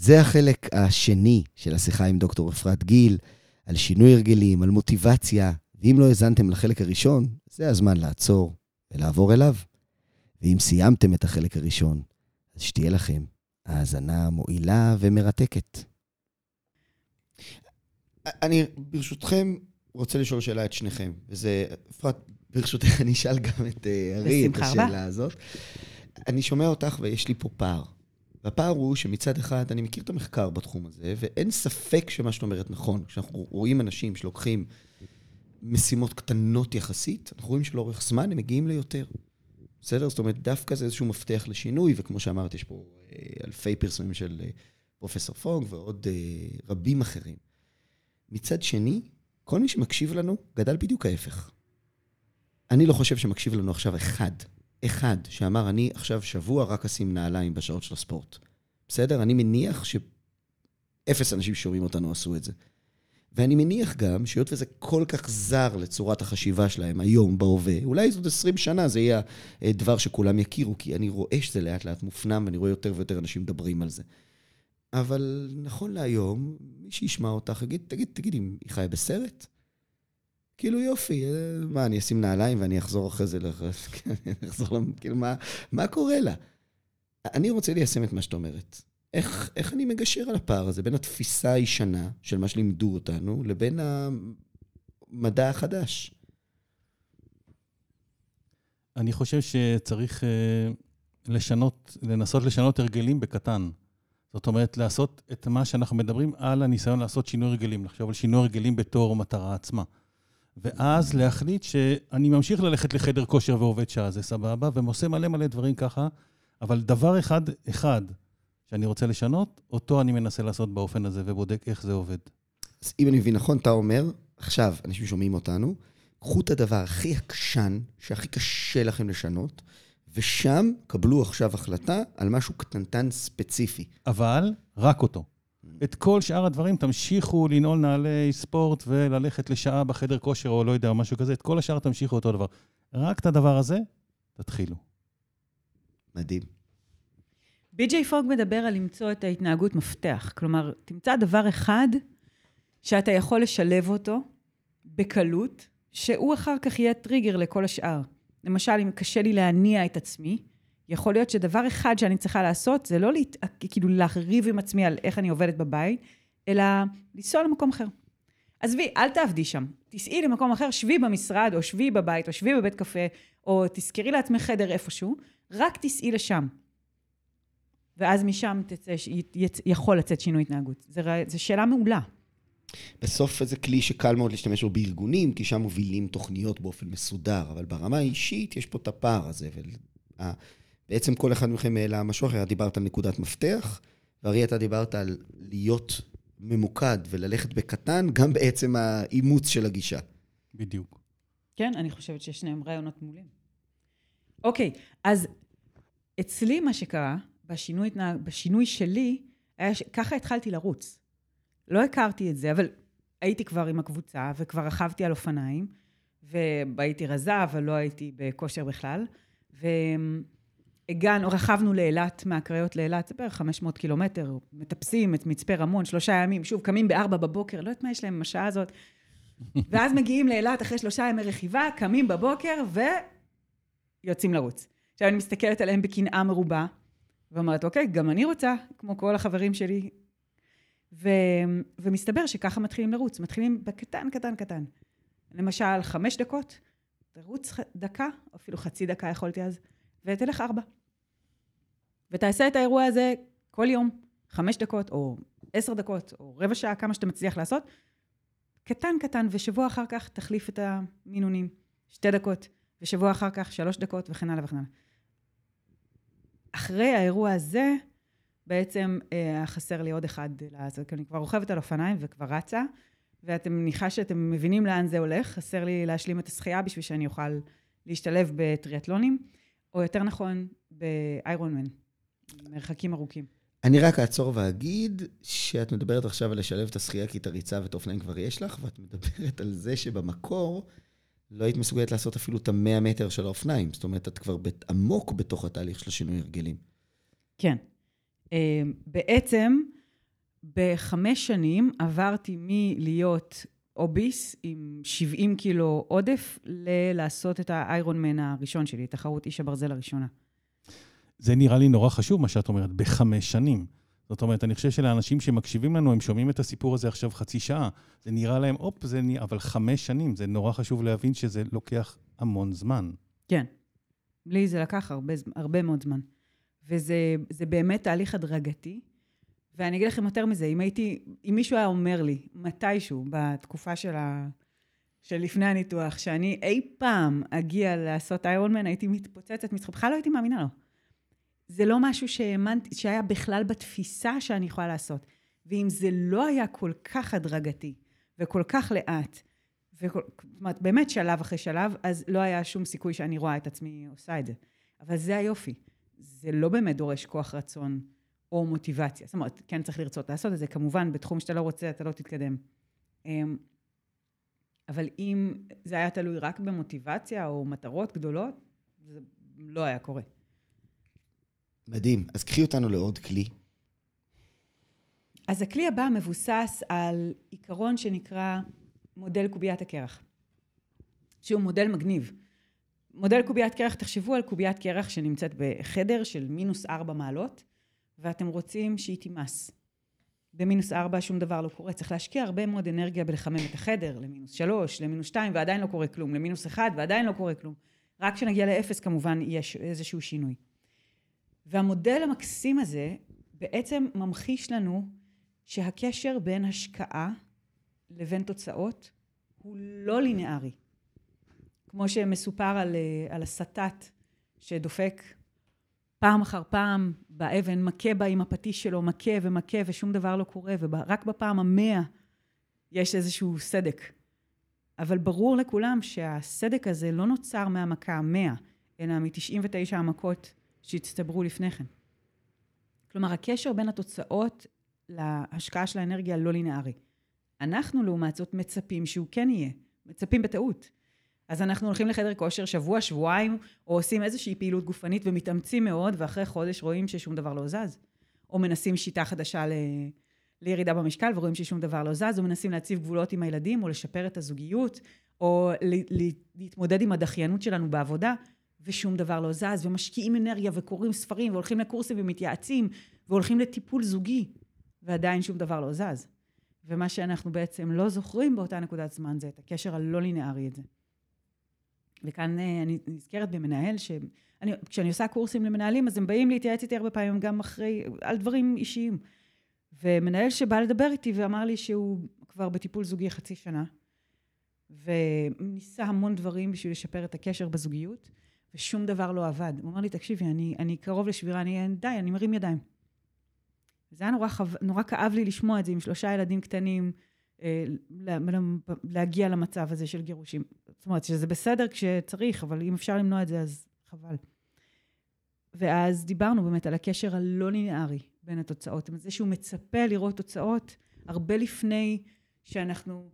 זה החלק השני של השיחה עם דוקטור אפרת גיל, על שינוי הרגלים, על מוטיבציה, ואם לא האזנתם לחלק הראשון, זה הזמן לעצור ולעבור אליו. ואם סיימתם את החלק הראשון, אז שתהיה לכם האזנה מועילה ומרתקת. אני, ברשותכם, רוצה לשאול שאלה את שניכם, וזה, אפרת, ברשותך, אני אשאל גם את ארי את השאלה הזאת. אני שומע אותך ויש לי פה פער. והפער הוא שמצד אחד, אני מכיר את המחקר בתחום הזה, ואין ספק שמה שאת אומרת נכון. כשאנחנו רואים אנשים שלוקחים משימות קטנות יחסית, אנחנו רואים שלאורך זמן הם מגיעים ליותר. בסדר? זאת אומרת, דווקא זה איזשהו מפתח לשינוי, וכמו שאמרתי, יש פה אה, אלפי פרסומים של אה, פרופסור פונג ועוד אה, רבים אחרים. מצד שני, כל מי שמקשיב לנו גדל בדיוק ההפך. אני לא חושב שמקשיב לנו עכשיו אחד, אחד, שאמר, אני עכשיו שבוע רק אשים נעליים בשעות של הספורט. בסדר? אני מניח שאפס אנשים ששומעים אותנו עשו את זה. ואני מניח גם, שהיות וזה כל כך זר לצורת החשיבה שלהם היום, בהווה, אולי זאת 20 שנה זה יהיה דבר שכולם יכירו, כי אני רואה שזה לאט לאט מופנם, ואני רואה יותר ויותר אנשים מדברים על זה. אבל נכון להיום, מי שישמע אותך יגיד, תגיד, תגיד, אם היא חיה בסרט? כאילו יופי, מה, אני אשים נעליים ואני אחזור אחרי זה, כן, אחזור, כאילו, מה, מה קורה לה? אני רוצה ליישם את מה שאת אומרת. איך, איך אני מגשר על הפער הזה בין התפיסה הישנה של מה שלימדו אותנו, לבין המדע החדש? אני חושב שצריך uh, לשנות, לנסות לשנות הרגלים בקטן. זאת אומרת, לעשות את מה שאנחנו מדברים על הניסיון לעשות שינוי הרגלים, לחשוב על שינוי הרגלים בתור מטרה עצמה. ואז להחליט שאני ממשיך ללכת לחדר כושר ועובד שעה, זה סבבה, ועושה מלא מלא דברים ככה, אבל דבר אחד, אחד, שאני רוצה לשנות, אותו אני מנסה לעשות באופן הזה, ובודק איך זה עובד. אז אם אני מבין נכון, אתה אומר, עכשיו, אנשים שומעים אותנו, קחו את הדבר הכי עקשן, שהכי קשה לכם לשנות, ושם קבלו עכשיו החלטה על משהו קטנטן ספציפי. אבל רק אותו. את כל שאר הדברים תמשיכו לנעול נעלי ספורט וללכת לשעה בחדר כושר או לא יודע, משהו כזה, את כל השאר תמשיכו אותו דבר. רק את הדבר הזה, תתחילו. מדהים. בי.ג'יי פוג מדבר על למצוא את ההתנהגות מפתח. כלומר, תמצא דבר אחד שאתה יכול לשלב אותו בקלות, שהוא אחר כך יהיה טריגר לכל השאר. למשל, אם קשה לי להניע את עצמי, יכול להיות שדבר אחד שאני צריכה לעשות, זה לא להת... כאילו לריב עם עצמי על איך אני עובדת בבית, אלא לנסוע למקום אחר. עזבי, אל תעבדי שם. תיסעי למקום אחר, שבי במשרד, או שבי בבית, או שבי בבית קפה, או תזכרי לעצמך חדר איפשהו, רק תיסעי לשם. ואז משם תצא, יכול לצאת שינוי התנהגות. זו שאלה מעולה. בסוף זה כלי שקל מאוד להשתמש בו בארגונים, כי שם מובילים תוכניות באופן מסודר, אבל ברמה האישית יש פה את הפער הזה. ובעצם כל אחד מכם העלה משהו אחר, דיברת על נקודת מפתח, וארי, אתה דיברת על להיות ממוקד וללכת בקטן, גם בעצם האימוץ של הגישה. בדיוק. כן, אני חושבת ששניהם רעיונות מעולים. אוקיי, אז אצלי מה שקרה, בשינוי, בשינוי שלי, היה ש... ככה התחלתי לרוץ. לא הכרתי את זה, אבל הייתי כבר עם הקבוצה, וכבר רכבתי על אופניים, והייתי רזה, אבל לא הייתי בכושר בכלל. והגענו, רכבנו לאילת, מהקריות לאילת, זה בערך 500 קילומטר, מטפסים את מצפה רמון, שלושה ימים, שוב, קמים בארבע בבוקר, לא יודעת מה יש להם עם השעה הזאת. ואז מגיעים לאילת אחרי שלושה ימי רכיבה, קמים בבוקר ויוצאים לרוץ. עכשיו אני מסתכלת עליהם בקנאה מרובה, ואומרת, אוקיי, גם אני רוצה, כמו כל החברים שלי. ו... ומסתבר שככה מתחילים לרוץ, מתחילים בקטן, קטן, קטן. למשל, חמש דקות, תרוץ דקה, אפילו חצי דקה יכולתי אז, ותלך ארבע. ותעשה את האירוע הזה כל יום, חמש דקות, או עשר דקות, או רבע שעה, כמה שאתה מצליח לעשות. קטן קטן, ושבוע אחר כך תחליף את המינונים, שתי דקות, ושבוע אחר כך שלוש דקות, וכן הלאה וכן הלאה. אחרי האירוע הזה, בעצם אה, חסר לי עוד אחד לעשות, כי אני כבר רוכבת על אופניים וכבר רצה, ואתם מניחה שאתם מבינים לאן זה הולך, חסר לי להשלים את השחייה בשביל שאני אוכל להשתלב בטריאטלונים, או יותר נכון, באיירון מן, מרחקים ארוכים. אני רק אעצור ואגיד שאת מדברת עכשיו על לשלב את השחייה, כי את הריצה ואת האופניים כבר יש לך, ואת מדברת על זה שבמקור לא היית מסוגלת לעשות אפילו את המאה מטר של האופניים. זאת אומרת, את כבר עמוק בתוך התהליך של השינוי הרגלים. כן. אה, בעצם, בחמש שנים עברתי מלהיות אוביס עם 70 קילו עודף, ללעשות את האיירון מן הראשון שלי, תחרות איש הברזל הראשונה. זה נראה לי נורא חשוב, מה שאת אומרת, בחמש שנים. זאת אומרת, אני חושב שלאנשים שמקשיבים לנו, הם שומעים את הסיפור הזה עכשיו חצי שעה. זה נראה להם, הופ, זה נראה, אבל חמש שנים, זה נורא חשוב להבין שזה לוקח המון זמן. כן. לי זה לקח הרבה, הרבה מאוד זמן. וזה באמת תהליך הדרגתי. ואני אגיד לכם יותר מזה, אם הייתי, אם מישהו היה אומר לי, מתישהו, בתקופה של ה... של לפני הניתוח, שאני אי פעם אגיע לעשות איירון מן, הייתי מתפוצצת מצחוק, בכלל לא הייתי מאמינה לו. זה לא משהו שהאמנתי, שהיה בכלל בתפיסה שאני יכולה לעשות. ואם זה לא היה כל כך הדרגתי וכל כך לאט, וכל, זאת אומרת, באמת שלב אחרי שלב, אז לא היה שום סיכוי שאני רואה את עצמי עושה את זה. אבל זה היופי. זה לא באמת דורש כוח רצון או מוטיבציה. זאת אומרת, כן צריך לרצות לעשות את זה. כמובן, בתחום שאתה לא רוצה, אתה לא תתקדם. אמ, אבל אם זה היה תלוי רק במוטיבציה או מטרות גדולות, זה לא היה קורה. מדהים. אז קחי אותנו לעוד כלי. אז הכלי הבא מבוסס על עיקרון שנקרא מודל קוביית הקרח, שהוא מודל מגניב. מודל קוביית קרח, תחשבו על קוביית קרח שנמצאת בחדר של מינוס ארבע מעלות, ואתם רוצים שהיא תימס. במינוס ארבע שום דבר לא קורה, צריך להשקיע הרבה מאוד אנרגיה בלחמם את החדר, למינוס שלוש, למינוס שתיים, ועדיין לא קורה כלום, למינוס אחד, ועדיין לא קורה כלום. רק כשנגיע לאפס כמובן יש איזשהו שינוי. והמודל המקסים הזה בעצם ממחיש לנו שהקשר בין השקעה לבין תוצאות הוא לא לינארי. כמו שמסופר על, על הסטת שדופק פעם אחר פעם באבן, מכה בה עם הפטיש שלו, מכה ומכה ושום דבר לא קורה, ורק בפעם המאה יש איזשהו סדק. אבל ברור לכולם שהסדק הזה לא נוצר מהמכה המאה, אלא מ-99 המכות שהצטברו לפני כן. כלומר, הקשר בין התוצאות להשקעה של האנרגיה לא לינארי. אנחנו, לעומת זאת, מצפים שהוא כן יהיה. מצפים בטעות. אז אנחנו הולכים לחדר כושר שבוע, שבועיים, או עושים איזושהי פעילות גופנית ומתאמצים מאוד, ואחרי חודש רואים ששום דבר לא זז. או מנסים שיטה חדשה ל... לירידה במשקל ורואים ששום דבר לא זז, או מנסים להציב גבולות עם הילדים, או לשפר את הזוגיות, או להתמודד עם הדחיינות שלנו בעבודה, ושום דבר לא זז, ומשקיעים אנרגיה וקוראים ספרים, והולכים לקורסים ומתייעצים, והולכים לטיפול זוגי, ועדיין שום דבר לא זז. ומה שאנחנו בעצם לא זוכרים באותה נקודת זמן זה את הקשר הלא לינארי הזה. וכאן אה, אני נזכרת במנהל ש... אני, כשאני עושה קורסים למנהלים, אז הם באים להתייעץ איתי הרבה פעמים גם אחרי, על דברים אישיים. ומנהל שבא לדבר איתי ואמר לי שהוא כבר בטיפול זוגי חצי שנה, וניסה המון דברים בשביל לשפר את הקשר בזוגיות, ושום דבר לא עבד. הוא אמר לי, תקשיבי, אני, אני קרוב לשבירה, אני, די, אני מרים ידיים. זה היה נורא, חו... נורא כאב לי לשמוע את זה עם שלושה ילדים קטנים, אה, להגיע למצב הזה של גירושים. זאת אומרת, שזה בסדר כשצריך, אבל אם אפשר למנוע את זה, אז חבל. ואז דיברנו באמת על הקשר הלא ליניארי בין התוצאות. זאת זה שהוא מצפה לראות תוצאות הרבה לפני שאנחנו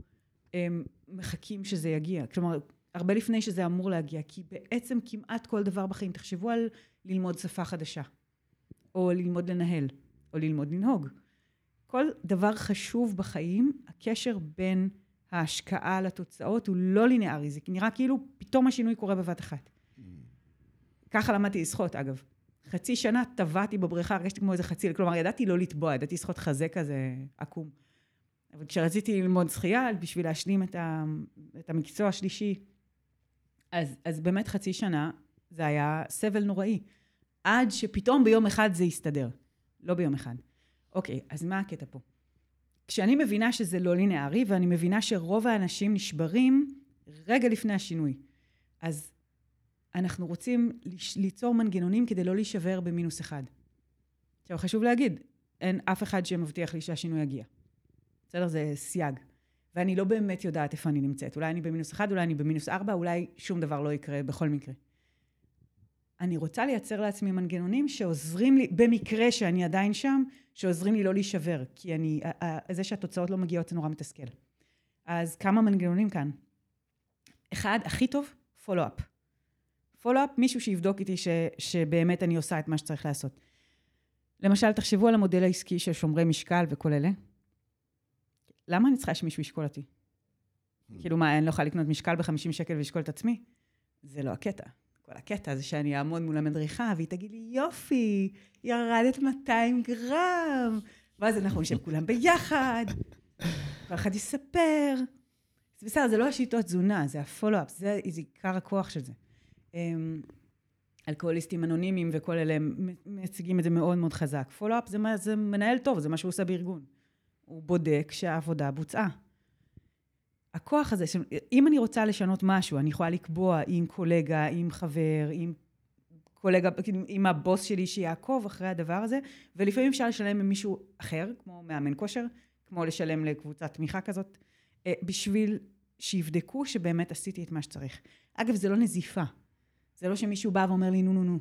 הם, אה, מחכים שזה יגיע. כלומר, הרבה לפני שזה אמור להגיע, כי בעצם כמעט כל דבר בחיים, תחשבו על ללמוד שפה חדשה, או ללמוד לנהל, או ללמוד לנהוג. כל דבר חשוב בחיים, הקשר בין ההשקעה לתוצאות הוא לא לינארי, זה נראה כאילו פתאום השינוי קורה בבת אחת. Mm. ככה למדתי לשחות, אגב. חצי שנה טבעתי בבריכה, הרגשתי כמו איזה חציל, כלומר, ידעתי לא לטבוע, ידעתי לשחות חזה כזה עקום. אבל כשרציתי ללמוד שחייה, בשביל להשלים את, ה, את המקצוע השלישי, אז, אז באמת חצי שנה זה היה סבל נוראי. עד שפתאום ביום אחד זה יסתדר. לא ביום אחד. אוקיי, אז מה הקטע פה? כשאני מבינה שזה לא לינארי, ואני מבינה שרוב האנשים נשברים רגע לפני השינוי, אז אנחנו רוצים ליצור מנגנונים כדי לא להישבר במינוס אחד. עכשיו, חשוב להגיד, אין אף אחד שמבטיח לי שהשינוי יגיע. בסדר? זה סייג. ואני לא באמת יודעת איפה אני נמצאת. אולי אני במינוס אחד, אולי אני במינוס ארבע, אולי שום דבר לא יקרה בכל מקרה. אני רוצה לייצר לעצמי מנגנונים שעוזרים לי, במקרה שאני עדיין שם, שעוזרים לי לא להישבר, כי אני, זה שהתוצאות לא מגיעות זה נורא מתסכל. אז כמה מנגנונים כאן. אחד, הכי טוב, פולו-אפ. פולו-אפ, מישהו שיבדוק איתי ש, שבאמת אני עושה את מה שצריך לעשות. למשל, תחשבו על המודל העסקי של שומרי משקל וכל אלה. למה אני צריכה שמישהו ישקול אותי? כאילו מה, אני לא יכולה לקנות משקל ב-50 שקל ולשקול את עצמי? זה לא הקטע. כל הקטע זה שאני אעמוד מול המדריכה והיא תגיד לי, יופי, ירדת 200 גרם. ואז אנחנו נשב כולם ביחד, כל אחד יספר. זה בסדר, זה לא השיטות תזונה, זה הפולו-אפ, זה, זה עיקר הכוח של זה. אמ, אלכוהוליסטים אנונימיים וכל אלה, הם מציגים את זה מאוד מאוד חזק. פולו-אפ זה, זה מנהל טוב, זה מה שהוא עושה בארגון. הוא בודק שהעבודה בוצעה. הכוח הזה, אם אני רוצה לשנות משהו, אני יכולה לקבוע עם קולגה, עם חבר, עם קולגה, כאילו, עם הבוס שלי שיעקוב אחרי הדבר הזה, ולפעמים אפשר לשלם למישהו אחר, כמו מאמן כושר, כמו לשלם לקבוצת תמיכה כזאת, אה, בשביל שיבדקו שבאמת עשיתי את מה שצריך. אגב, זה לא נזיפה. זה לא שמישהו בא ואומר לי נו נו נו,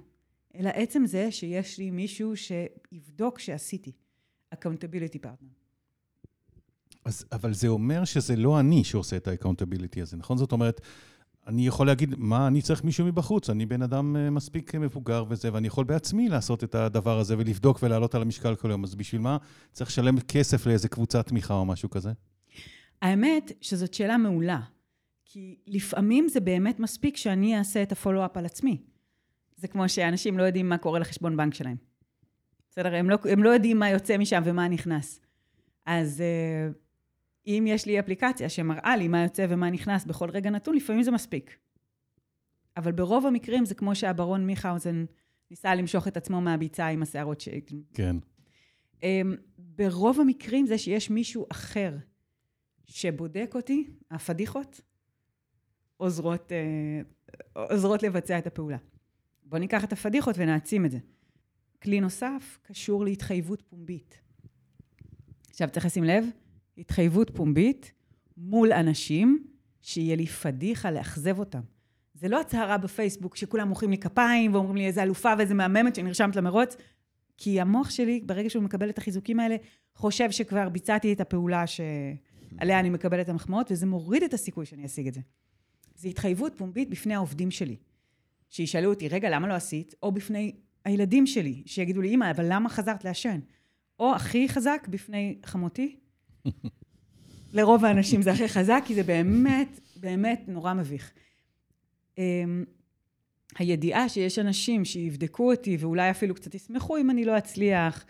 אלא עצם זה שיש לי מישהו שיבדוק שעשיתי. accountability partner. אז, אבל זה אומר שזה לא אני שעושה את ה-accountability הזה, נכון? זאת אומרת, אני יכול להגיד, מה, אני צריך מישהו מבחוץ, אני בן אדם אה, מספיק מבוגר וזה, ואני יכול בעצמי לעשות את הדבר הזה ולבדוק ולעלות על המשקל כל יום, אז בשביל מה צריך לשלם כסף לאיזה קבוצת תמיכה או משהו כזה? האמת שזאת שאלה מעולה, כי לפעמים זה באמת מספיק שאני אעשה את הפולו-אפ על עצמי. זה כמו שאנשים לא יודעים מה קורה לחשבון בנק שלהם. בסדר? הם לא, הם לא יודעים מה יוצא משם ומה נכנס. אז... Uh, אם יש לי אפליקציה שמראה לי מה יוצא ומה נכנס בכל רגע נתון, לפעמים זה מספיק. אבל ברוב המקרים זה כמו שהברון מיכאוזן ניסה למשוך את עצמו מהביצה עם השערות ש... כן. אמ, ברוב המקרים זה שיש מישהו אחר שבודק אותי, הפדיחות עוזרות, אה, עוזרות לבצע את הפעולה. בואו ניקח את הפדיחות ונעצים את זה. כלי נוסף קשור להתחייבות פומבית. עכשיו צריך לשים לב, התחייבות פומבית מול אנשים, שיהיה לי פדיחה לאכזב אותם. זה לא הצהרה בפייסבוק שכולם מוחאים לי כפיים ואומרים לי איזה אלופה ואיזה מהממת שנרשמת למרוץ, כי המוח שלי, ברגע שהוא מקבל את החיזוקים האלה, חושב שכבר ביצעתי את הפעולה שעליה אני מקבל את המחמאות, וזה מוריד את הסיכוי שאני אשיג את זה. זו התחייבות פומבית בפני העובדים שלי. שישאלו אותי, רגע, למה לא עשית? או בפני הילדים שלי, שיגידו לי, אמא, אבל למה חזרת לעשן? או הכי חזק, בפני חמותי, לרוב האנשים זה הכי חזק, כי זה באמת, באמת נורא מביך. אמ, הידיעה שיש אנשים שיבדקו אותי ואולי אפילו קצת ישמחו אם אני לא אצליח,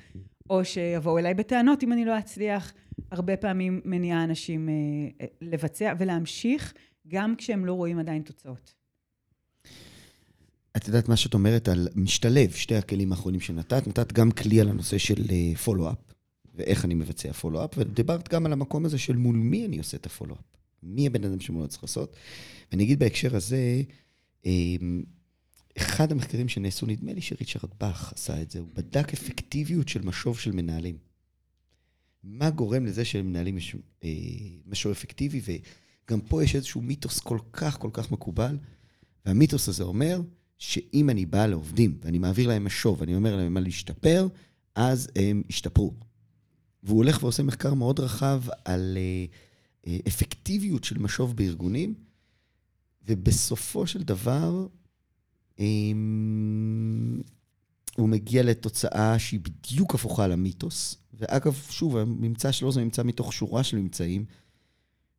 או שיבואו אליי בטענות אם אני לא אצליח, הרבה פעמים מניעה אנשים אה, לבצע ולהמשיך, גם כשהם לא רואים עדיין תוצאות. את יודעת מה שאת אומרת על משתלב, שתי הכלים האחרונים שנתת, נתת גם כלי על הנושא של פולו-אפ. ואיך אני מבצע פולו-אפ, ודיברת גם על המקום הזה של מול מי אני עושה את הפולו-אפ. מי הבן אדם שמולו צריך לעשות. ואני אגיד בהקשר הזה, אמ, אחד המחקרים שנעשו, נדמה לי שריצ'רד באך עשה את זה, הוא בדק אפקטיביות של משוב של מנהלים. מה גורם לזה שלמנהלים יש אה, משוב אפקטיבי, וגם פה יש איזשהו מיתוס כל כך כל כך מקובל, והמיתוס הזה אומר שאם אני בא לעובדים ואני מעביר להם משוב, ואני אומר להם מה להשתפר, אז הם ישתפרו. והוא הולך ועושה מחקר מאוד רחב על אה, אה, אפקטיביות של משוב בארגונים, ובסופו של דבר, אמ, הוא מגיע לתוצאה שהיא בדיוק הפוכה למיתוס. ואגב, שוב, הממצא שלו זה ממצא מתוך שורה של ממצאים,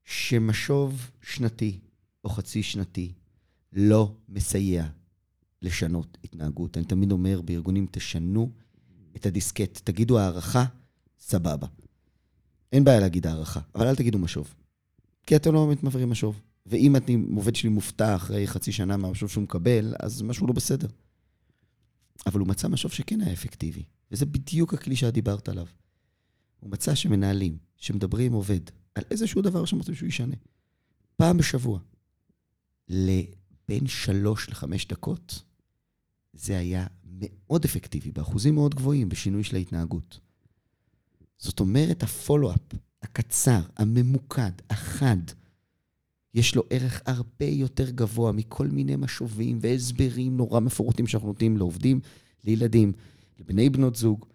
שמשוב שנתי או חצי שנתי לא מסייע לשנות התנהגות. אני תמיד אומר בארגונים, תשנו את הדיסקט, תגידו הערכה, סבבה. אין בעיה להגיד הערכה, אבל אל תגידו משוב. כי אתם לא באמת מעבירים משוב. ואם אני, עובד שלי מופתע אחרי חצי שנה מהמשוב שהוא מקבל, אז משהו לא בסדר. אבל הוא מצא משוב שכן היה אפקטיבי, וזה בדיוק הכלי שאת דיברת עליו. הוא מצא שמנהלים, שמדברים עם עובד, על איזשהו דבר שהם רוצים שהוא ישנה, פעם בשבוע, לבין שלוש לחמש דקות, זה היה מאוד אפקטיבי, באחוזים מאוד גבוהים, בשינוי של ההתנהגות. זאת אומרת, הפולו-אפ הקצר, הממוקד, החד, יש לו ערך הרבה יותר גבוה מכל מיני משובים והסברים נורא מפורטים שאנחנו נותנים לעובדים, לילדים, לבני בנות זוג.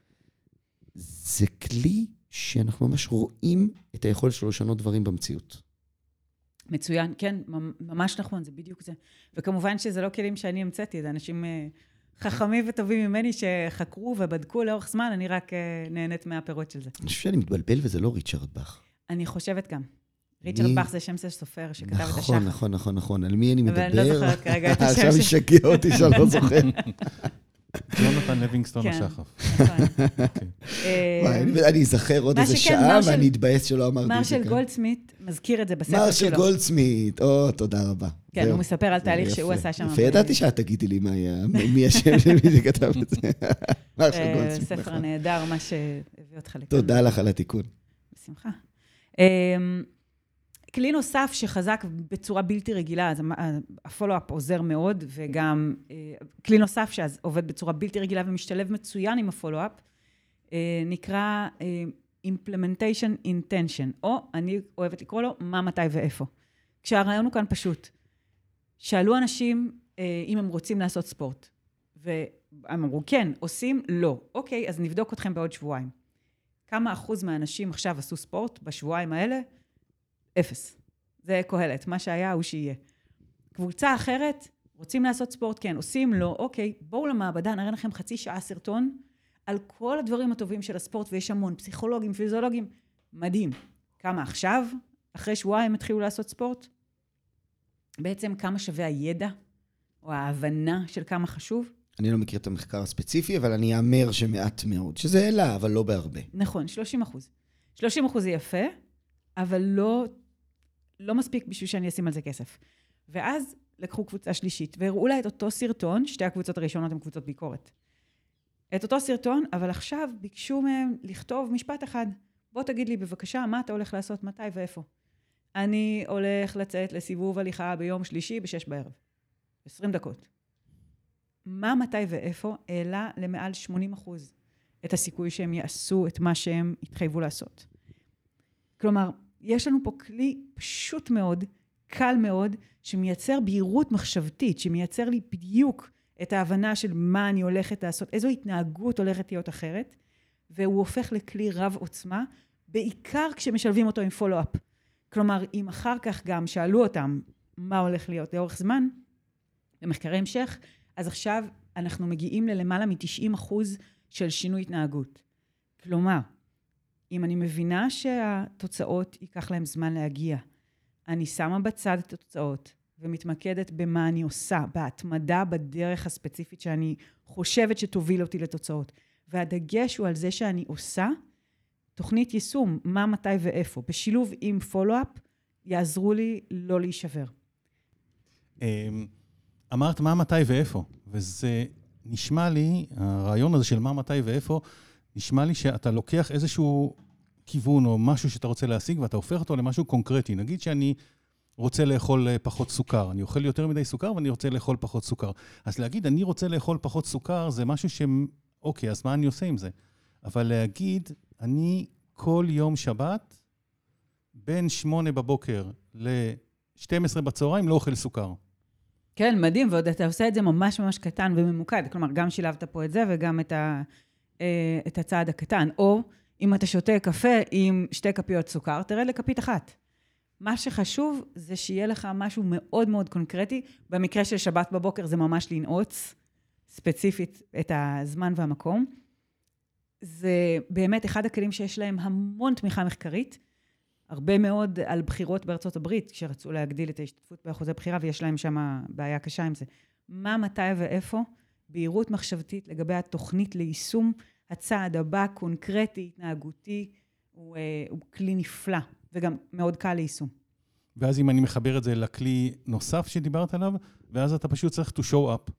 זה כלי שאנחנו ממש רואים את היכולת שלו לשנות דברים במציאות. מצוין, כן, ממש נכון, זה בדיוק זה. וכמובן שזה לא כלים שאני המצאתי, זה אנשים אה, חכמים וטובים ממני שחקרו ובדקו לאורך זמן, אני רק uh, נהנית מהפירות של זה. אני חושב שאני מתבלבל וזה לא ריצ'רד באך. אני חושבת גם. ריצ'רד באך זה שם של סופר שכתב את השחר. נכון, נכון, נכון, נכון. על מי אני מדבר? אבל אני לא זוכרת כרגע את השם עכשיו השקיע אותי שאני לא זוכר. יונתן לוינגסטון כן. השחף. נכון. אוקיי. אה, אני- אזכר עוד מה איזה שעה מרשל- ואני אתבאס שלא אמרתי את זה מרשל כאן. גולדסמית מזכיר את זה בספר מרשל שלו. גולדסמית, או, תודה רבה. כן. הוא מספר על תהליך שהוא עשה שם. יפה, ידעתי שאת תגידי לי מה היה- מי השם של מי שכתב את זה. מרשל אה, גולדסמית, ספר נכון. נהדר, מה שהביא אותך לכאן. תודה לך על התיקון. בשמחה. כלי נוסף שחזק בצורה בלתי רגילה, אז הפולו-אפ עוזר מאוד, וגם אה, כלי נוסף שעובד בצורה בלתי רגילה ומשתלב מצוין עם הפולו-אפ, אה, נקרא אה, implementation intention, או אני אוהבת לקרוא לו מה, מתי ואיפה. כשהרעיון הוא כאן פשוט. שאלו אנשים אם הם רוצים לעשות ספורט, והם אמרו כן, עושים? לא. אוקיי, אז נבדוק אתכם בעוד שבועיים. כמה אחוז מהאנשים עכשיו עשו ספורט בשבועיים האלה? אפס. זה קהלת, מה שהיה הוא שיהיה. קבוצה אחרת, רוצים לעשות ספורט? כן. עושים? לא. אוקיי, בואו למעבדה, נראה לכם חצי שעה סרטון על כל הדברים הטובים של הספורט, ויש המון פסיכולוגים, פיזיולוגים. מדהים. כמה עכשיו, אחרי שבועיים התחילו לעשות ספורט? בעצם כמה שווה הידע, או ההבנה של כמה חשוב? אני לא מכיר את המחקר הספציפי, אבל אני אאמר שמעט מאוד. שזה העלה, אבל לא בהרבה. נכון, 30 אחוז. 30 אחוז זה יפה, אבל לא, לא מספיק בשביל שאני אשים על זה כסף. ואז לקחו קבוצה שלישית, והראו לה את אותו סרטון, שתי הקבוצות הראשונות הן קבוצות ביקורת. את אותו סרטון, אבל עכשיו ביקשו מהם לכתוב משפט אחד. בוא תגיד לי בבקשה, מה אתה הולך לעשות, מתי ואיפה. אני הולך לצאת לסיבוב הליכה ביום שלישי בשש בערב. 20 דקות. מה, מתי ואיפה העלה למעל 80 אחוז את הסיכוי שהם יעשו את מה שהם התחייבו לעשות. כלומר, יש לנו פה כלי פשוט מאוד, קל מאוד, שמייצר בהירות מחשבתית, שמייצר לי בדיוק את ההבנה של מה אני הולכת לעשות, איזו התנהגות הולכת להיות אחרת, והוא הופך לכלי רב עוצמה, בעיקר כשמשלבים אותו עם פולו-אפ. כלומר, אם אחר כך גם שאלו אותם מה הולך להיות לאורך זמן, במחקרי המשך, אז עכשיו אנחנו מגיעים ללמעלה מ-90 אחוז של שינוי התנהגות. כלומר, אם אני מבינה שהתוצאות ייקח להם זמן להגיע, אני שמה בצד את התוצאות ומתמקדת במה אני עושה, בהתמדה בדרך הספציפית שאני חושבת שתוביל אותי לתוצאות. והדגש הוא על זה שאני עושה תוכנית יישום, מה, מתי ואיפה. בשילוב עם פולו-אפ, יעזרו לי לא להישבר. אמ, אמרת מה, מתי ואיפה, וזה נשמע לי, הרעיון הזה של מה, מתי ואיפה, נשמע לי שאתה לוקח איזשהו כיוון או משהו שאתה רוצה להשיג ואתה הופך אותו למשהו קונקרטי. נגיד שאני רוצה לאכול אה, פחות סוכר, אני אוכל יותר מדי סוכר ואני רוצה לאכול פחות סוכר. אז להגיד, אני רוצה לאכול פחות סוכר, זה משהו ש... אוקיי, אז מה אני עושה עם זה? אבל להגיד, אני כל יום שבת, בין שמונה בבוקר ל-12 בצהריים, לא אוכל סוכר. כן, מדהים, ועוד אתה עושה את זה ממש ממש קטן וממוקד. כלומר, גם שילבת פה את זה וגם את, ה, את הצעד הקטן. או אם אתה שותה קפה עם שתי כפיות סוכר, תרד לכפית אחת. מה שחשוב זה שיהיה לך משהו מאוד מאוד קונקרטי. במקרה של שבת בבוקר זה ממש לנעוץ ספציפית את הזמן והמקום. זה באמת אחד הכלים שיש להם המון תמיכה מחקרית. הרבה מאוד על בחירות בארצות הברית, כשרצו להגדיל את ההשתתפות באחוזי בחירה, ויש להם שם בעיה קשה עם זה. מה, מתי ואיפה? בהירות מחשבתית לגבי התוכנית ליישום הצעד הבא, קונקרטי, התנהגותי, הוא, אה, הוא כלי נפלא, וגם מאוד קל ליישום. ואז אם אני מחבר את זה לכלי נוסף שדיברת עליו, ואז אתה פשוט צריך to show up.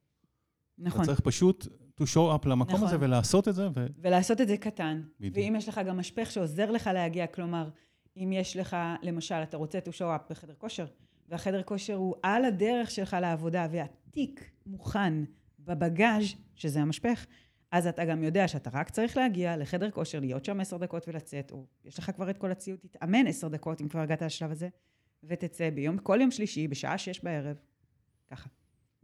נכון. אתה צריך פשוט to show up למקום נכון. הזה ולעשות את זה, ו... ולעשות את זה קטן. בדיוק. ואם יש לך גם משפך שעוזר לך להגיע, כלומר, אם יש לך, למשל, אתה רוצה to show up בחדר כושר, והחדר כושר הוא על הדרך שלך לעבודה, והתיק מוכן בבגאז', שזה המשפך, אז אתה גם יודע שאתה רק צריך להגיע לחדר כושר, להיות שם עשר דקות ולצאת, או יש לך כבר את כל הציוד, תתאמן עשר דקות, אם כבר הגעת לשלב הזה, ותצא ביום, כל יום שלישי, בשעה שש בערב, ככה.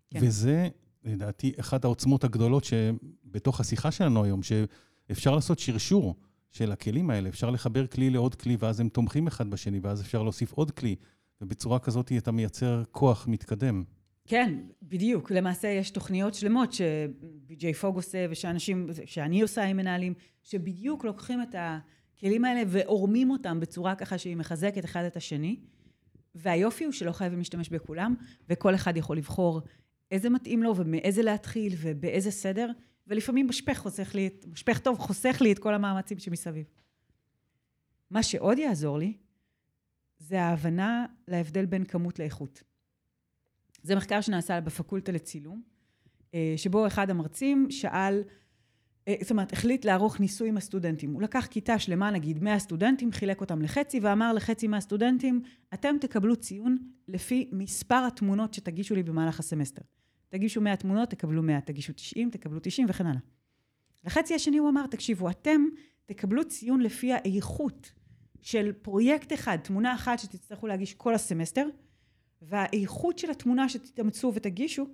כן. וזה, לדעתי, אחת העוצמות הגדולות שבתוך השיחה שלנו היום, שאפשר לעשות שרשור של הכלים האלה, אפשר לחבר כלי לעוד כלי, ואז הם תומכים אחד בשני, ואז אפשר להוסיף עוד כלי, ובצורה כזאת אתה מייצר כוח מתקדם. כן, בדיוק. למעשה יש תוכניות שלמות שבי.ג'יי פוג עושה ושאנשים, שאני עושה עם מנהלים, שבדיוק לוקחים את הכלים האלה ועורמים אותם בצורה ככה שהיא מחזקת אחד את השני. והיופי הוא שלא חייבים להשתמש בכולם, וכל אחד יכול לבחור איזה מתאים לו ומאיזה להתחיל ובאיזה סדר, ולפעמים משפך חוסך לי, משפך טוב חוסך לי את כל המאמצים שמסביב. מה שעוד יעזור לי, זה ההבנה להבדל בין כמות לאיכות. זה מחקר שנעשה בפקולטה לצילום, אה, שבו אחד המרצים שאל, אה, זאת אומרת, החליט לערוך ניסוי עם הסטודנטים. הוא לקח כיתה שלמה, נגיד 100 סטודנטים, חילק אותם לחצי, ואמר לחצי מהסטודנטים, אתם תקבלו ציון לפי מספר התמונות שתגישו לי במהלך הסמסטר. תגישו 100 תמונות, תקבלו 100, תגישו 90, תקבלו 90 וכן הלאה. לחצי השני הוא אמר, תקשיבו, אתם תקבלו ציון לפי האיכות של פרויקט אחד, תמונה אחת שתצטרכו להגיש כל הסמסטר, והאיכות של התמונה שתתאמצו ותגישו,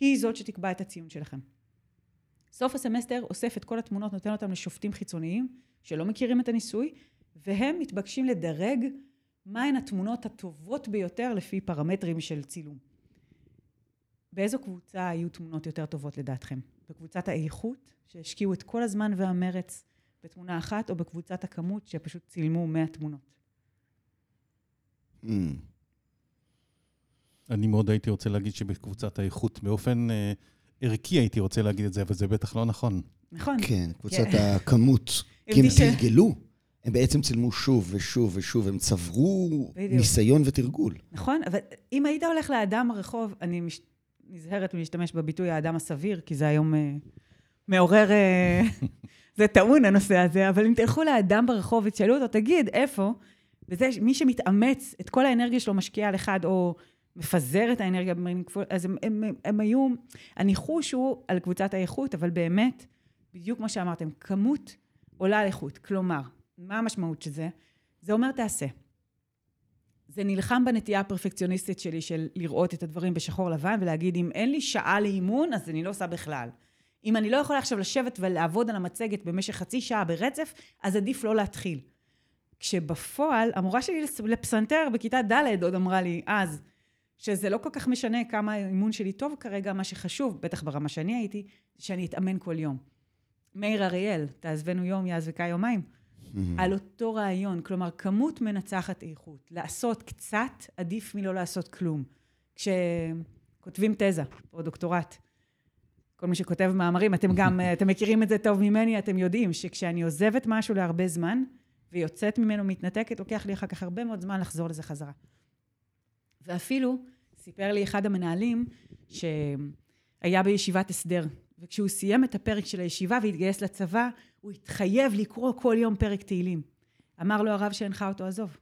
היא זאת שתקבע את הציון שלכם. סוף הסמסטר אוסף את כל התמונות, נותן אותן לשופטים חיצוניים שלא מכירים את הניסוי, והם מתבקשים לדרג מהן התמונות הטובות ביותר לפי פרמטרים של צילום. באיזו קבוצה היו תמונות יותר טובות לדעתכם? בקבוצת האיכות, שהשקיעו את כל הזמן והמרץ בתמונה אחת, או בקבוצת הכמות שפשוט צילמו 100 תמונות? Mm. אני מאוד הייתי רוצה להגיד שבקבוצת האיכות, באופן אה, ערכי הייתי רוצה להגיד את זה, אבל זה בטח לא נכון. נכון. כן, קבוצת כן. הכמות. כי הם תרגלו. הם בעצם צילמו שוב ושוב ושוב, הם צברו בדיוק. ניסיון ותרגול. נכון, אבל אם היית הולך לאדם ברחוב, אני מש... נזהרת מלהשתמש בביטוי האדם הסביר, כי זה היום אה, מעורר... אה, זה טעון הנושא הזה, אבל אם תלכו לאדם ברחוב ותשאלו אותו, תגיד, איפה? וזה מי שמתאמץ, את כל האנרגיה שלו משקיע על אחד, או מפזר את האנרגיה, אז הם, הם, הם, הם היו, הניחוש הוא על קבוצת האיכות, אבל באמת, בדיוק כמו שאמרתם, כמות עולה על איכות. כלומר, מה המשמעות של זה? זה אומר תעשה. זה נלחם בנטייה הפרפקציוניסטית שלי של לראות את הדברים בשחור לבן ולהגיד, אם אין לי שעה לאימון, אז אני לא עושה בכלל. אם אני לא יכולה עכשיו לשבת ולעבוד על המצגת במשך חצי שעה ברצף, אז עדיף לא להתחיל. כשבפועל, המורה שלי לפסנתר בכיתה ד' עוד אמרה לי אז, שזה לא כל כך משנה כמה האימון שלי טוב כרגע, מה שחשוב, בטח ברמה שאני הייתי, שאני אתאמן כל יום. מאיר אריאל, תעזבנו יום, יעזבקה יומיים. Mm-hmm. על אותו רעיון, כלומר, כמות מנצחת איכות. לעשות קצת עדיף מלא לעשות כלום. כשכותבים תזה או דוקטורט, כל מי שכותב מאמרים, אתם גם, אתם מכירים את זה טוב ממני, אתם יודעים שכשאני עוזבת משהו להרבה זמן, ויוצאת ממנו מתנתקת, לוקח לי אחר כך הרבה מאוד זמן לחזור לזה חזרה. ואפילו סיפר לי אחד המנהלים שהיה בישיבת הסדר, וכשהוא סיים את הפרק של הישיבה והתגייס לצבא, הוא התחייב לקרוא כל יום פרק תהילים. אמר לו הרב שהנחה אותו, עזוב,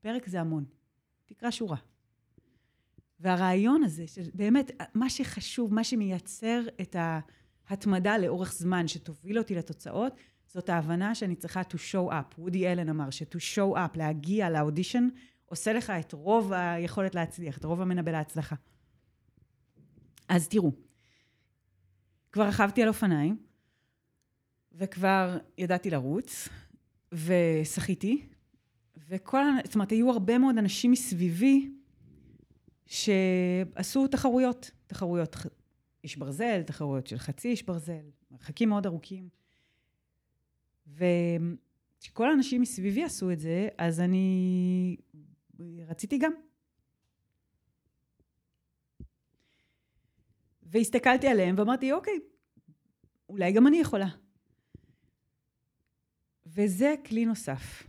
פרק זה המון, תקרא שורה. והרעיון הזה, שבאמת, מה שחשוב, מה שמייצר את ההתמדה לאורך זמן, שתוביל אותי לתוצאות, זאת ההבנה שאני צריכה to show up. וודי אלן אמר ש-to show up, להגיע לאודישן, עושה לך את רוב היכולת להצליח, את רוב המנבא להצלחה. אז תראו, כבר רכבתי על אופניים, וכבר ידעתי לרוץ, ושחיתי, וכל, זאת אומרת, היו הרבה מאוד אנשים מסביבי שעשו תחרויות, תחרויות איש ברזל, תחרויות של חצי איש ברזל, מרחקים מאוד ארוכים. וכשכל האנשים מסביבי עשו את זה, אז אני רציתי גם. והסתכלתי עליהם ואמרתי, אוקיי, אולי גם אני יכולה. וזה כלי נוסף.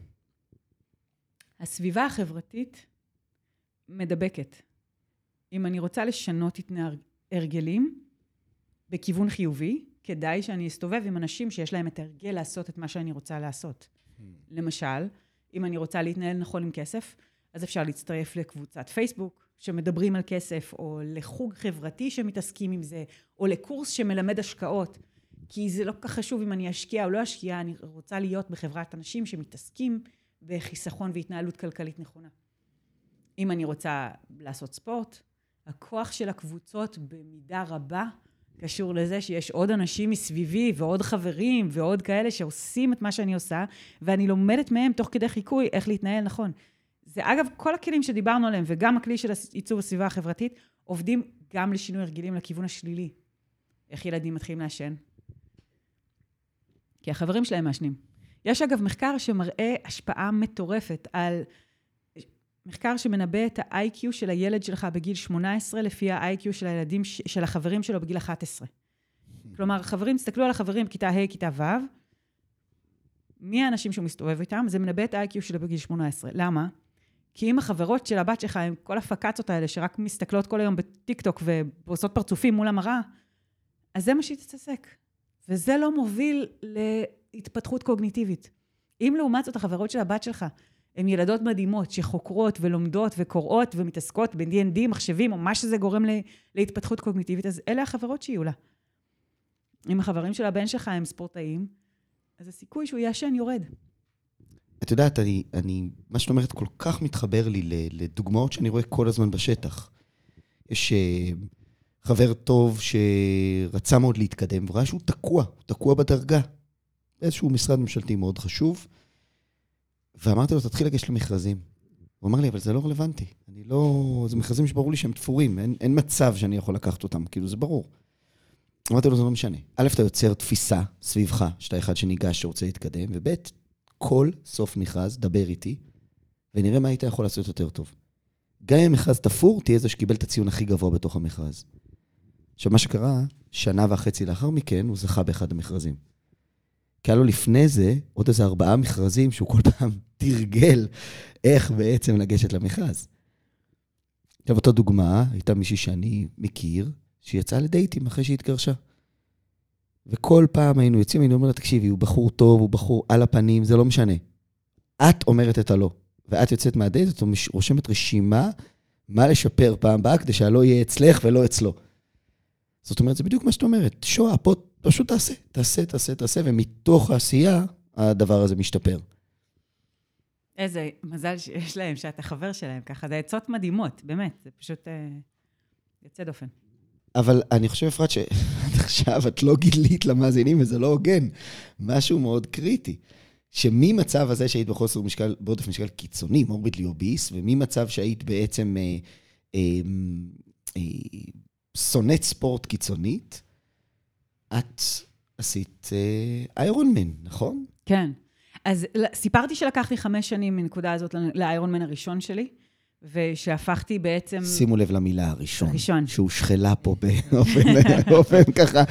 הסביבה החברתית מדבקת. אם אני רוצה לשנות הרגלים בכיוון חיובי, כדאי שאני אסתובב עם אנשים שיש להם את ההרגל לעשות את מה שאני רוצה לעשות. Hmm. למשל, אם אני רוצה להתנהל נכון עם כסף, אז אפשר להצטרף לקבוצת פייסבוק שמדברים על כסף, או לחוג חברתי שמתעסקים עם זה, או לקורס שמלמד השקעות. כי זה לא כל כך חשוב אם אני אשקיע או לא אשקיע, אני רוצה להיות בחברת אנשים שמתעסקים בחיסכון והתנהלות כלכלית נכונה. אם אני רוצה לעשות ספורט, הכוח של הקבוצות במידה רבה קשור לזה שיש עוד אנשים מסביבי ועוד חברים ועוד כאלה שעושים את מה שאני עושה, ואני לומדת מהם תוך כדי חיקוי איך להתנהל נכון. זה אגב, כל הכלים שדיברנו עליהם, וגם הכלי של עיצוב הסביבה החברתית, עובדים גם לשינוי הרגלים לכיוון השלילי. איך ילדים מתחילים לעשן? כי החברים שלהם מעשנים. יש אגב מחקר שמראה השפעה מטורפת על... מחקר שמנבא את ה-IQ של הילד שלך בגיל 18 לפי ה-IQ של הילדים, של החברים שלו בגיל 11. כלומר, חברים, תסתכלו על החברים בכיתה ה', כיתה ו', מי האנשים שהוא מסתובב איתם? זה מנבא את ה-IQ שלו בגיל 18. למה? כי אם החברות של הבת שלך, עם כל הפקצות האלה, שרק מסתכלות כל היום בטיקטוק ועושות פרצופים מול המראה, אז זה מה שהיא תתעסק. וזה לא מוביל להתפתחות קוגניטיבית. אם לעומת זאת החברות של הבת שלך הן ילדות מדהימות שחוקרות ולומדות וקוראות ומתעסקות ב-D&D, מחשבים, או מה שזה גורם להתפתחות קוגניטיבית, אז אלה החברות שיהיו לה. אם החברים של הבן שלך הם ספורטאים, אז הסיכוי שהוא יעשן יורד. את יודעת, אני, אני, מה שאת אומרת כל כך מתחבר לי לדוגמאות שאני רואה כל הזמן בשטח. יש uh, חבר טוב שרצה מאוד להתקדם, וראה שהוא תקוע, הוא תקוע בדרגה. באיזשהו משרד ממשלתי מאוד חשוב, ואמרתי לו, תתחיל לגשת למכרזים. הוא אמר לי, אבל זה לא רלוונטי. אני לא... זה מכרזים שברור לי שהם תפורים, אין, אין מצב שאני יכול לקחת אותם, כאילו, זה ברור. אמרתי לו, זה לא משנה. א', אתה יוצר תפיסה סביבך, שאתה אחד שניגש, שרוצה להתקדם, וב', כל סוף מכרז, דבר איתי, ונראה מה היית יכול לעשות יותר טוב. גם אם המכרז תפור, תהיה זה שקיבל את הציון הכי גבוה בתוך המכרז. עכשיו, מה שקרה, שנה וחצי לאחר מכן, הוא זכה באחד המכרזים. כי היה לו לפני זה עוד איזה ארבעה מכרזים שהוא כל פעם תרגל איך בעצם לגשת למכרז. עכשיו, אותה דוגמה, הייתה מישהי שאני מכיר, שיצאה לדייטים אחרי שהיא התגרשה. וכל פעם היינו יוצאים, היינו אומרים תקשיבי, הוא בחור טוב, הוא בחור על הפנים, זה לא משנה. את אומרת את הלא, ואת יוצאת מהדייט, את רושמת רשימה מה לשפר פעם הבאה, כדי שהלא יהיה אצלך ולא אצלו. זאת אומרת, זה בדיוק מה שאת אומרת. שואה, פה פשוט תעשה, תעשה, תעשה, תעשה, ומתוך העשייה, הדבר הזה משתפר. איזה מזל שיש להם, שאתה חבר שלהם ככה. זה עצות מדהימות, באמת, זה פשוט אה, יוצא דופן. אבל אני חושב, אפרת, שעד עכשיו את לא גילית למאזינים, וזה לא הוגן. משהו מאוד קריטי. שממצב הזה שהיית בחוסר משקל, בעודף משקל קיצוני, מורביד ליוביס, וממצב שהיית בעצם אה, אה, אה, שונאת ספורט קיצונית, את עשית אה, איירון מן, נכון? כן. אז סיפרתי שלקח לי חמש שנים מנקודה הזאת לאיירון מן הראשון שלי. ושהפכתי בעצם... שימו לב למילה הראשון. הראשון. שהושחלה פה באופן ככה,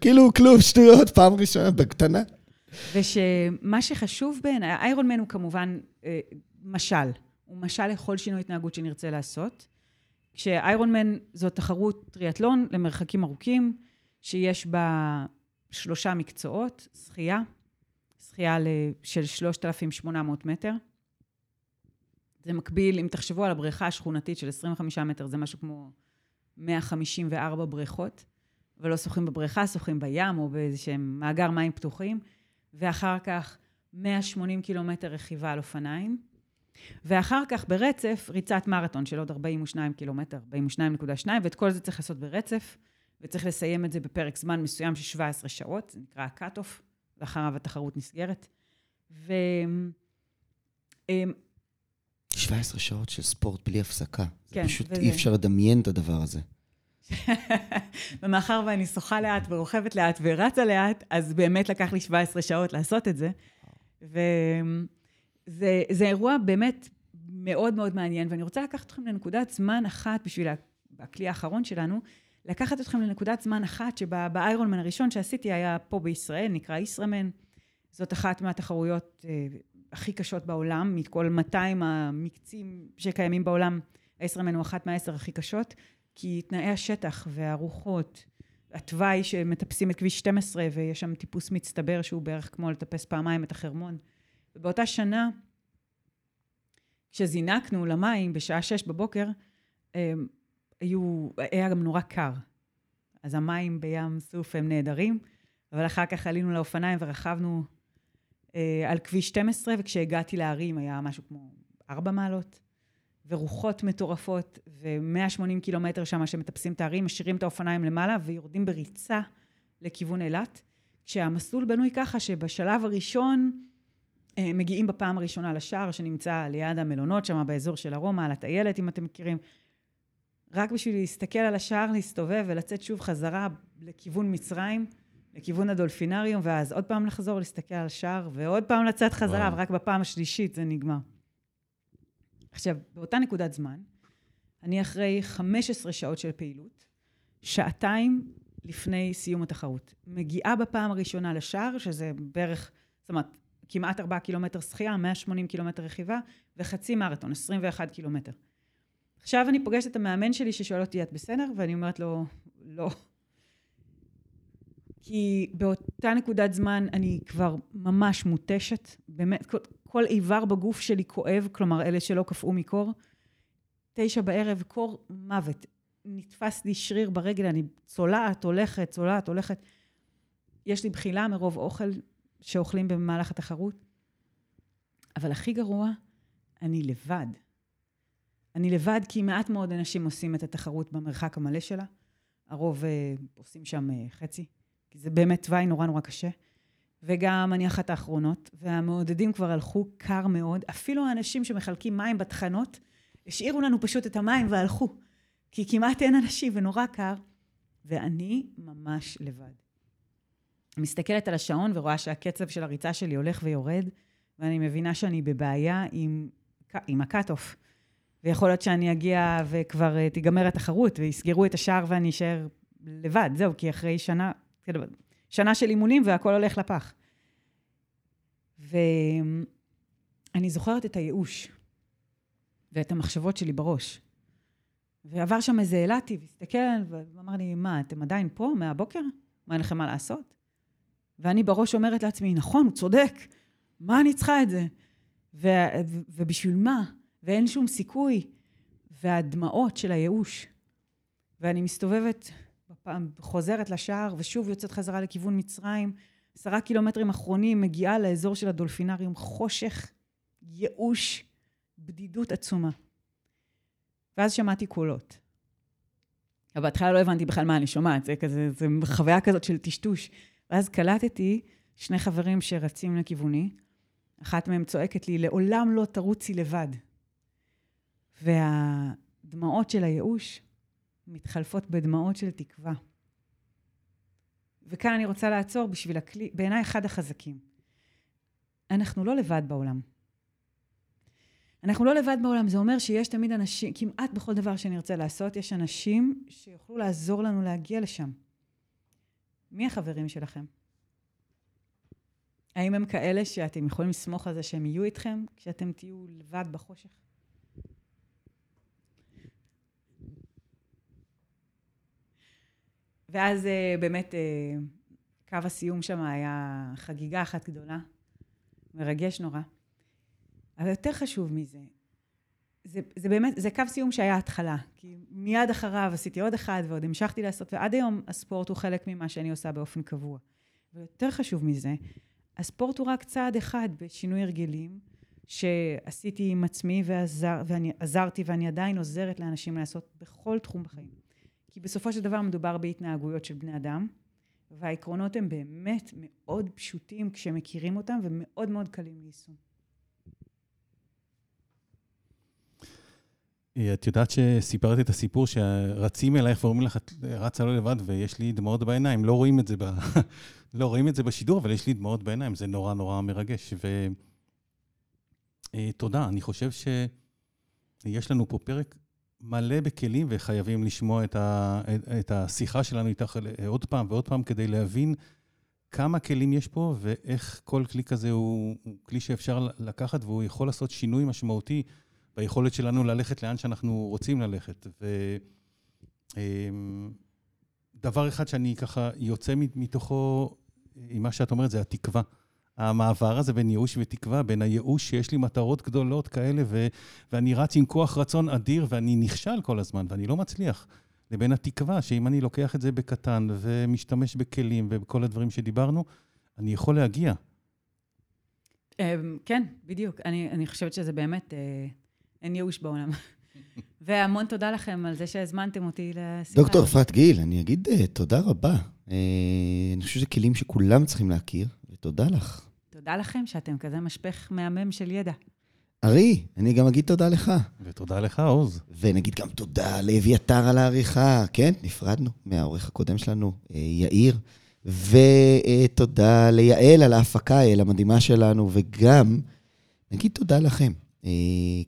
כאילו כלום, שטויות, פעם ראשונה, בקטנה. ושמה שחשוב בעיניי, איירון מן הוא כמובן אה, משל. הוא משל לכל שינוי התנהגות שנרצה לעשות. כשאיירון מן זו תחרות טריאטלון למרחקים ארוכים, שיש בה שלושה מקצועות, שחייה, שחייה של 3,800 מטר, זה מקביל, אם תחשבו על הבריכה השכונתית של 25 מטר, זה משהו כמו 154 בריכות, ולא שוחים בבריכה, שוחים בים או באיזשהם מאגר מים פתוחים, ואחר כך 180 קילומטר רכיבה על אופניים, ואחר כך ברצף ריצת מרתון של עוד 42 קילומטר, 42.2, ואת כל זה צריך לעשות ברצף, וצריך לסיים את זה בפרק זמן מסוים של 17 שעות, זה נקרא ה-cut-off, ואחריו התחרות נסגרת. ו... אמ, 17 שעות של ספורט בלי הפסקה. כן. פשוט וזה... אי אפשר לדמיין את הדבר הזה. ומאחר ואני שוחה לאט ורוכבת לאט ורצה לאט, אז באמת לקח לי 17 שעות לעשות את זה. וזה אירוע באמת מאוד מאוד מעניין, ואני רוצה לקחת אתכם לנקודת זמן אחת בשביל הכלי האחרון שלנו, לקחת אתכם לנקודת זמן אחת שבה באיירון מן הראשון שעשיתי היה פה בישראל, נקרא ישראמן. זאת אחת מהתחרויות אה, הכי קשות בעולם, מכל 200 המקצים שקיימים בעולם, הישראמן הוא אחת מהעשר הכי קשות, כי תנאי השטח והרוחות, התוואי שמטפסים את כביש 12 ויש שם טיפוס מצטבר שהוא בערך כמו לטפס פעמיים את החרמון. ובאותה שנה, כשזינקנו למים בשעה שש בבוקר, אמ, היו, היה גם נורא קר. אז המים בים סוף הם נהדרים, אבל אחר כך עלינו לאופניים ורכבנו על כביש 12, וכשהגעתי להרים היה משהו כמו 4 מעלות, ורוחות מטורפות, ו-180 קילומטר שם שמטפסים את ההרים, משאירים את האופניים למעלה ויורדים בריצה לכיוון אילת, כשהמסלול בנוי ככה שבשלב הראשון אה, מגיעים בפעם הראשונה לשער שנמצא ליד המלונות, שם באזור של ארומה, על הטיילת, אם אתם מכירים. רק בשביל להסתכל על השער, להסתובב ולצאת שוב חזרה לכיוון מצרים, לכיוון הדולפינריום, ואז עוד פעם לחזור, להסתכל על השער, ועוד פעם לצאת חזרה, וואו. ורק בפעם השלישית זה נגמר. עכשיו, באותה נקודת זמן, אני אחרי 15 שעות של פעילות, שעתיים לפני סיום התחרות. מגיעה בפעם הראשונה לשער, שזה בערך, זאת אומרת, כמעט 4 קילומטר שחייה, 180 קילומטר רכיבה, וחצי מרתון, 21 קילומטר. עכשיו אני פוגשת את המאמן שלי ששואל אותי, את בסדר? ואני אומרת לו, לא. כי באותה נקודת זמן אני כבר ממש מותשת, באמת, כל, איבר בגוף שלי כואב, כלומר אלה שלא קפאו מקור. תשע בערב, קור מוות. נתפס לי שריר ברגל, אני צולעת, הולכת, צולעת, הולכת. יש לי בחילה מרוב אוכל שאוכלים במהלך התחרות. אבל הכי גרוע, אני לבד. אני לבד כי מעט מאוד אנשים עושים את התחרות במרחק המלא שלה. הרוב uh, עושים שם uh, חצי, כי זה באמת תוואי נורא נורא קשה. וגם אני אחת האחרונות, והמעודדים כבר הלכו קר מאוד. אפילו האנשים שמחלקים מים בתחנות, השאירו לנו פשוט את המים והלכו. כי כמעט אין אנשים ונורא קר, ואני ממש לבד. מסתכלת על השעון ורואה שהקצב של הריצה שלי הולך ויורד, ואני מבינה שאני בבעיה עם, עם ה cut-off. ויכול להיות שאני אגיע וכבר uh, תיגמר התחרות, ויסגרו את השער ואני אשאר לבד, זהו, כי אחרי שנה, כאילו, שנה של אימונים והכל הולך לפח. ואני זוכרת את הייאוש ואת המחשבות שלי בראש. ועבר שם איזה אילתי, והסתכל ואמר לי, מה, אתם עדיין פה מהבוקר? מה, אין לכם מה לעשות? ואני בראש אומרת לעצמי, נכון, הוא צודק, מה אני צריכה את זה? ו- ו- ובשביל מה? ואין שום סיכוי. והדמעות של הייאוש. ואני מסתובבת, בפעם, חוזרת לשער, ושוב יוצאת חזרה לכיוון מצרים. עשרה קילומטרים אחרונים, מגיעה לאזור של הדולפינריום, חושך, ייאוש, בדידות עצומה. ואז שמעתי קולות. אבל בהתחלה לא הבנתי בכלל מה אני שומעת, זה כזה, זה חוויה כזאת של טשטוש. ואז קלטתי שני חברים שרצים לכיווני, אחת מהם צועקת לי, לעולם לא תרוצי לבד. והדמעות של הייאוש מתחלפות בדמעות של תקווה. וכאן אני רוצה לעצור בשביל הכלי, בעיניי אחד החזקים. אנחנו לא לבד בעולם. אנחנו לא לבד בעולם, זה אומר שיש תמיד אנשים, כמעט בכל דבר שנרצה לעשות, יש אנשים שיוכלו לעזור לנו להגיע לשם. מי החברים שלכם? האם הם כאלה שאתם יכולים לסמוך על זה שהם יהיו איתכם כשאתם תהיו לבד בחושך? ואז אה, באמת אה, קו הסיום שם היה חגיגה אחת גדולה, מרגש נורא. אבל יותר חשוב מזה, זה, זה באמת, זה קו סיום שהיה התחלה. כי מיד אחריו עשיתי עוד אחד ועוד המשכתי לעשות, ועד היום הספורט הוא חלק ממה שאני עושה באופן קבוע. ויותר חשוב מזה, הספורט הוא רק צעד אחד בשינוי הרגלים שעשיתי עם עצמי ועזר, ואני עזרתי ואני עדיין עוזרת לאנשים לעשות בכל תחום בחיים. כי בסופו של דבר מדובר בהתנהגויות של בני אדם, והעקרונות הם באמת מאוד פשוטים כשמכירים אותם ומאוד מאוד קלים ליישום. את יודעת שסיפרתי את הסיפור שרצים אלייך ואומרים לך, את רצה לא לבד ויש לי דמעות בעיניים. לא רואים את זה, ב... לא רואים את זה בשידור, אבל יש לי דמעות בעיניים. זה נורא נורא מרגש. ותודה, אה, אני חושב שיש לנו פה פרק מלא בכלים וחייבים לשמוע את, ה... את השיחה שלנו איתך עוד פעם ועוד פעם כדי להבין כמה כלים יש פה ואיך כל כלי כזה הוא, הוא כלי שאפשר לקחת והוא יכול לעשות שינוי משמעותי. ביכולת שלנו ללכת לאן שאנחנו רוצים ללכת. ודבר אמ, אחד שאני ככה יוצא מתוכו, עם מה שאת אומרת, זה התקווה. המעבר הזה בין ייאוש ותקווה, בין הייאוש שיש לי מטרות גדולות כאלה, ו- ואני רץ עם כוח רצון אדיר ואני נכשל כל הזמן ואני לא מצליח, לבין התקווה שאם אני לוקח את זה בקטן ומשתמש בכלים ובכל הדברים שדיברנו, אני יכול להגיע. אמ, כן, בדיוק. אני, אני חושבת שזה באמת אה, אין ייאוש בעולם. והמון תודה לכם על זה שהזמנתם אותי לשיחה. דוקטור אפרת גיל, אני אגיד uh, תודה רבה. Uh, אני חושב שזה כלים שכולם צריכים להכיר, ותודה לך. תודה לכם שאתם כזה משפך מהמם של ידע. ארי, אני גם אגיד תודה לך. ותודה לך, עוז. ונגיד גם תודה לאביתר על העריכה. כן, נפרדנו מהעורך הקודם שלנו, uh, יאיר. ותודה ליעל על ההפקה, יעל המדהימה שלנו, וגם נגיד תודה לכם. אה,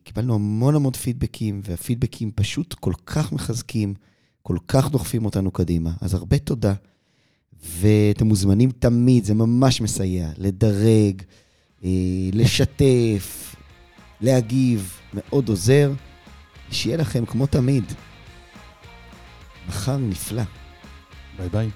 קיבלנו המון המון פידבקים, והפידבקים פשוט כל כך מחזקים, כל כך דוחפים אותנו קדימה. אז הרבה תודה. ואתם מוזמנים תמיד, זה ממש מסייע, לדרג, אה, לשתף, להגיב, מאוד עוזר. שיהיה לכם, כמו תמיד, מחר נפלא. ביי ביי.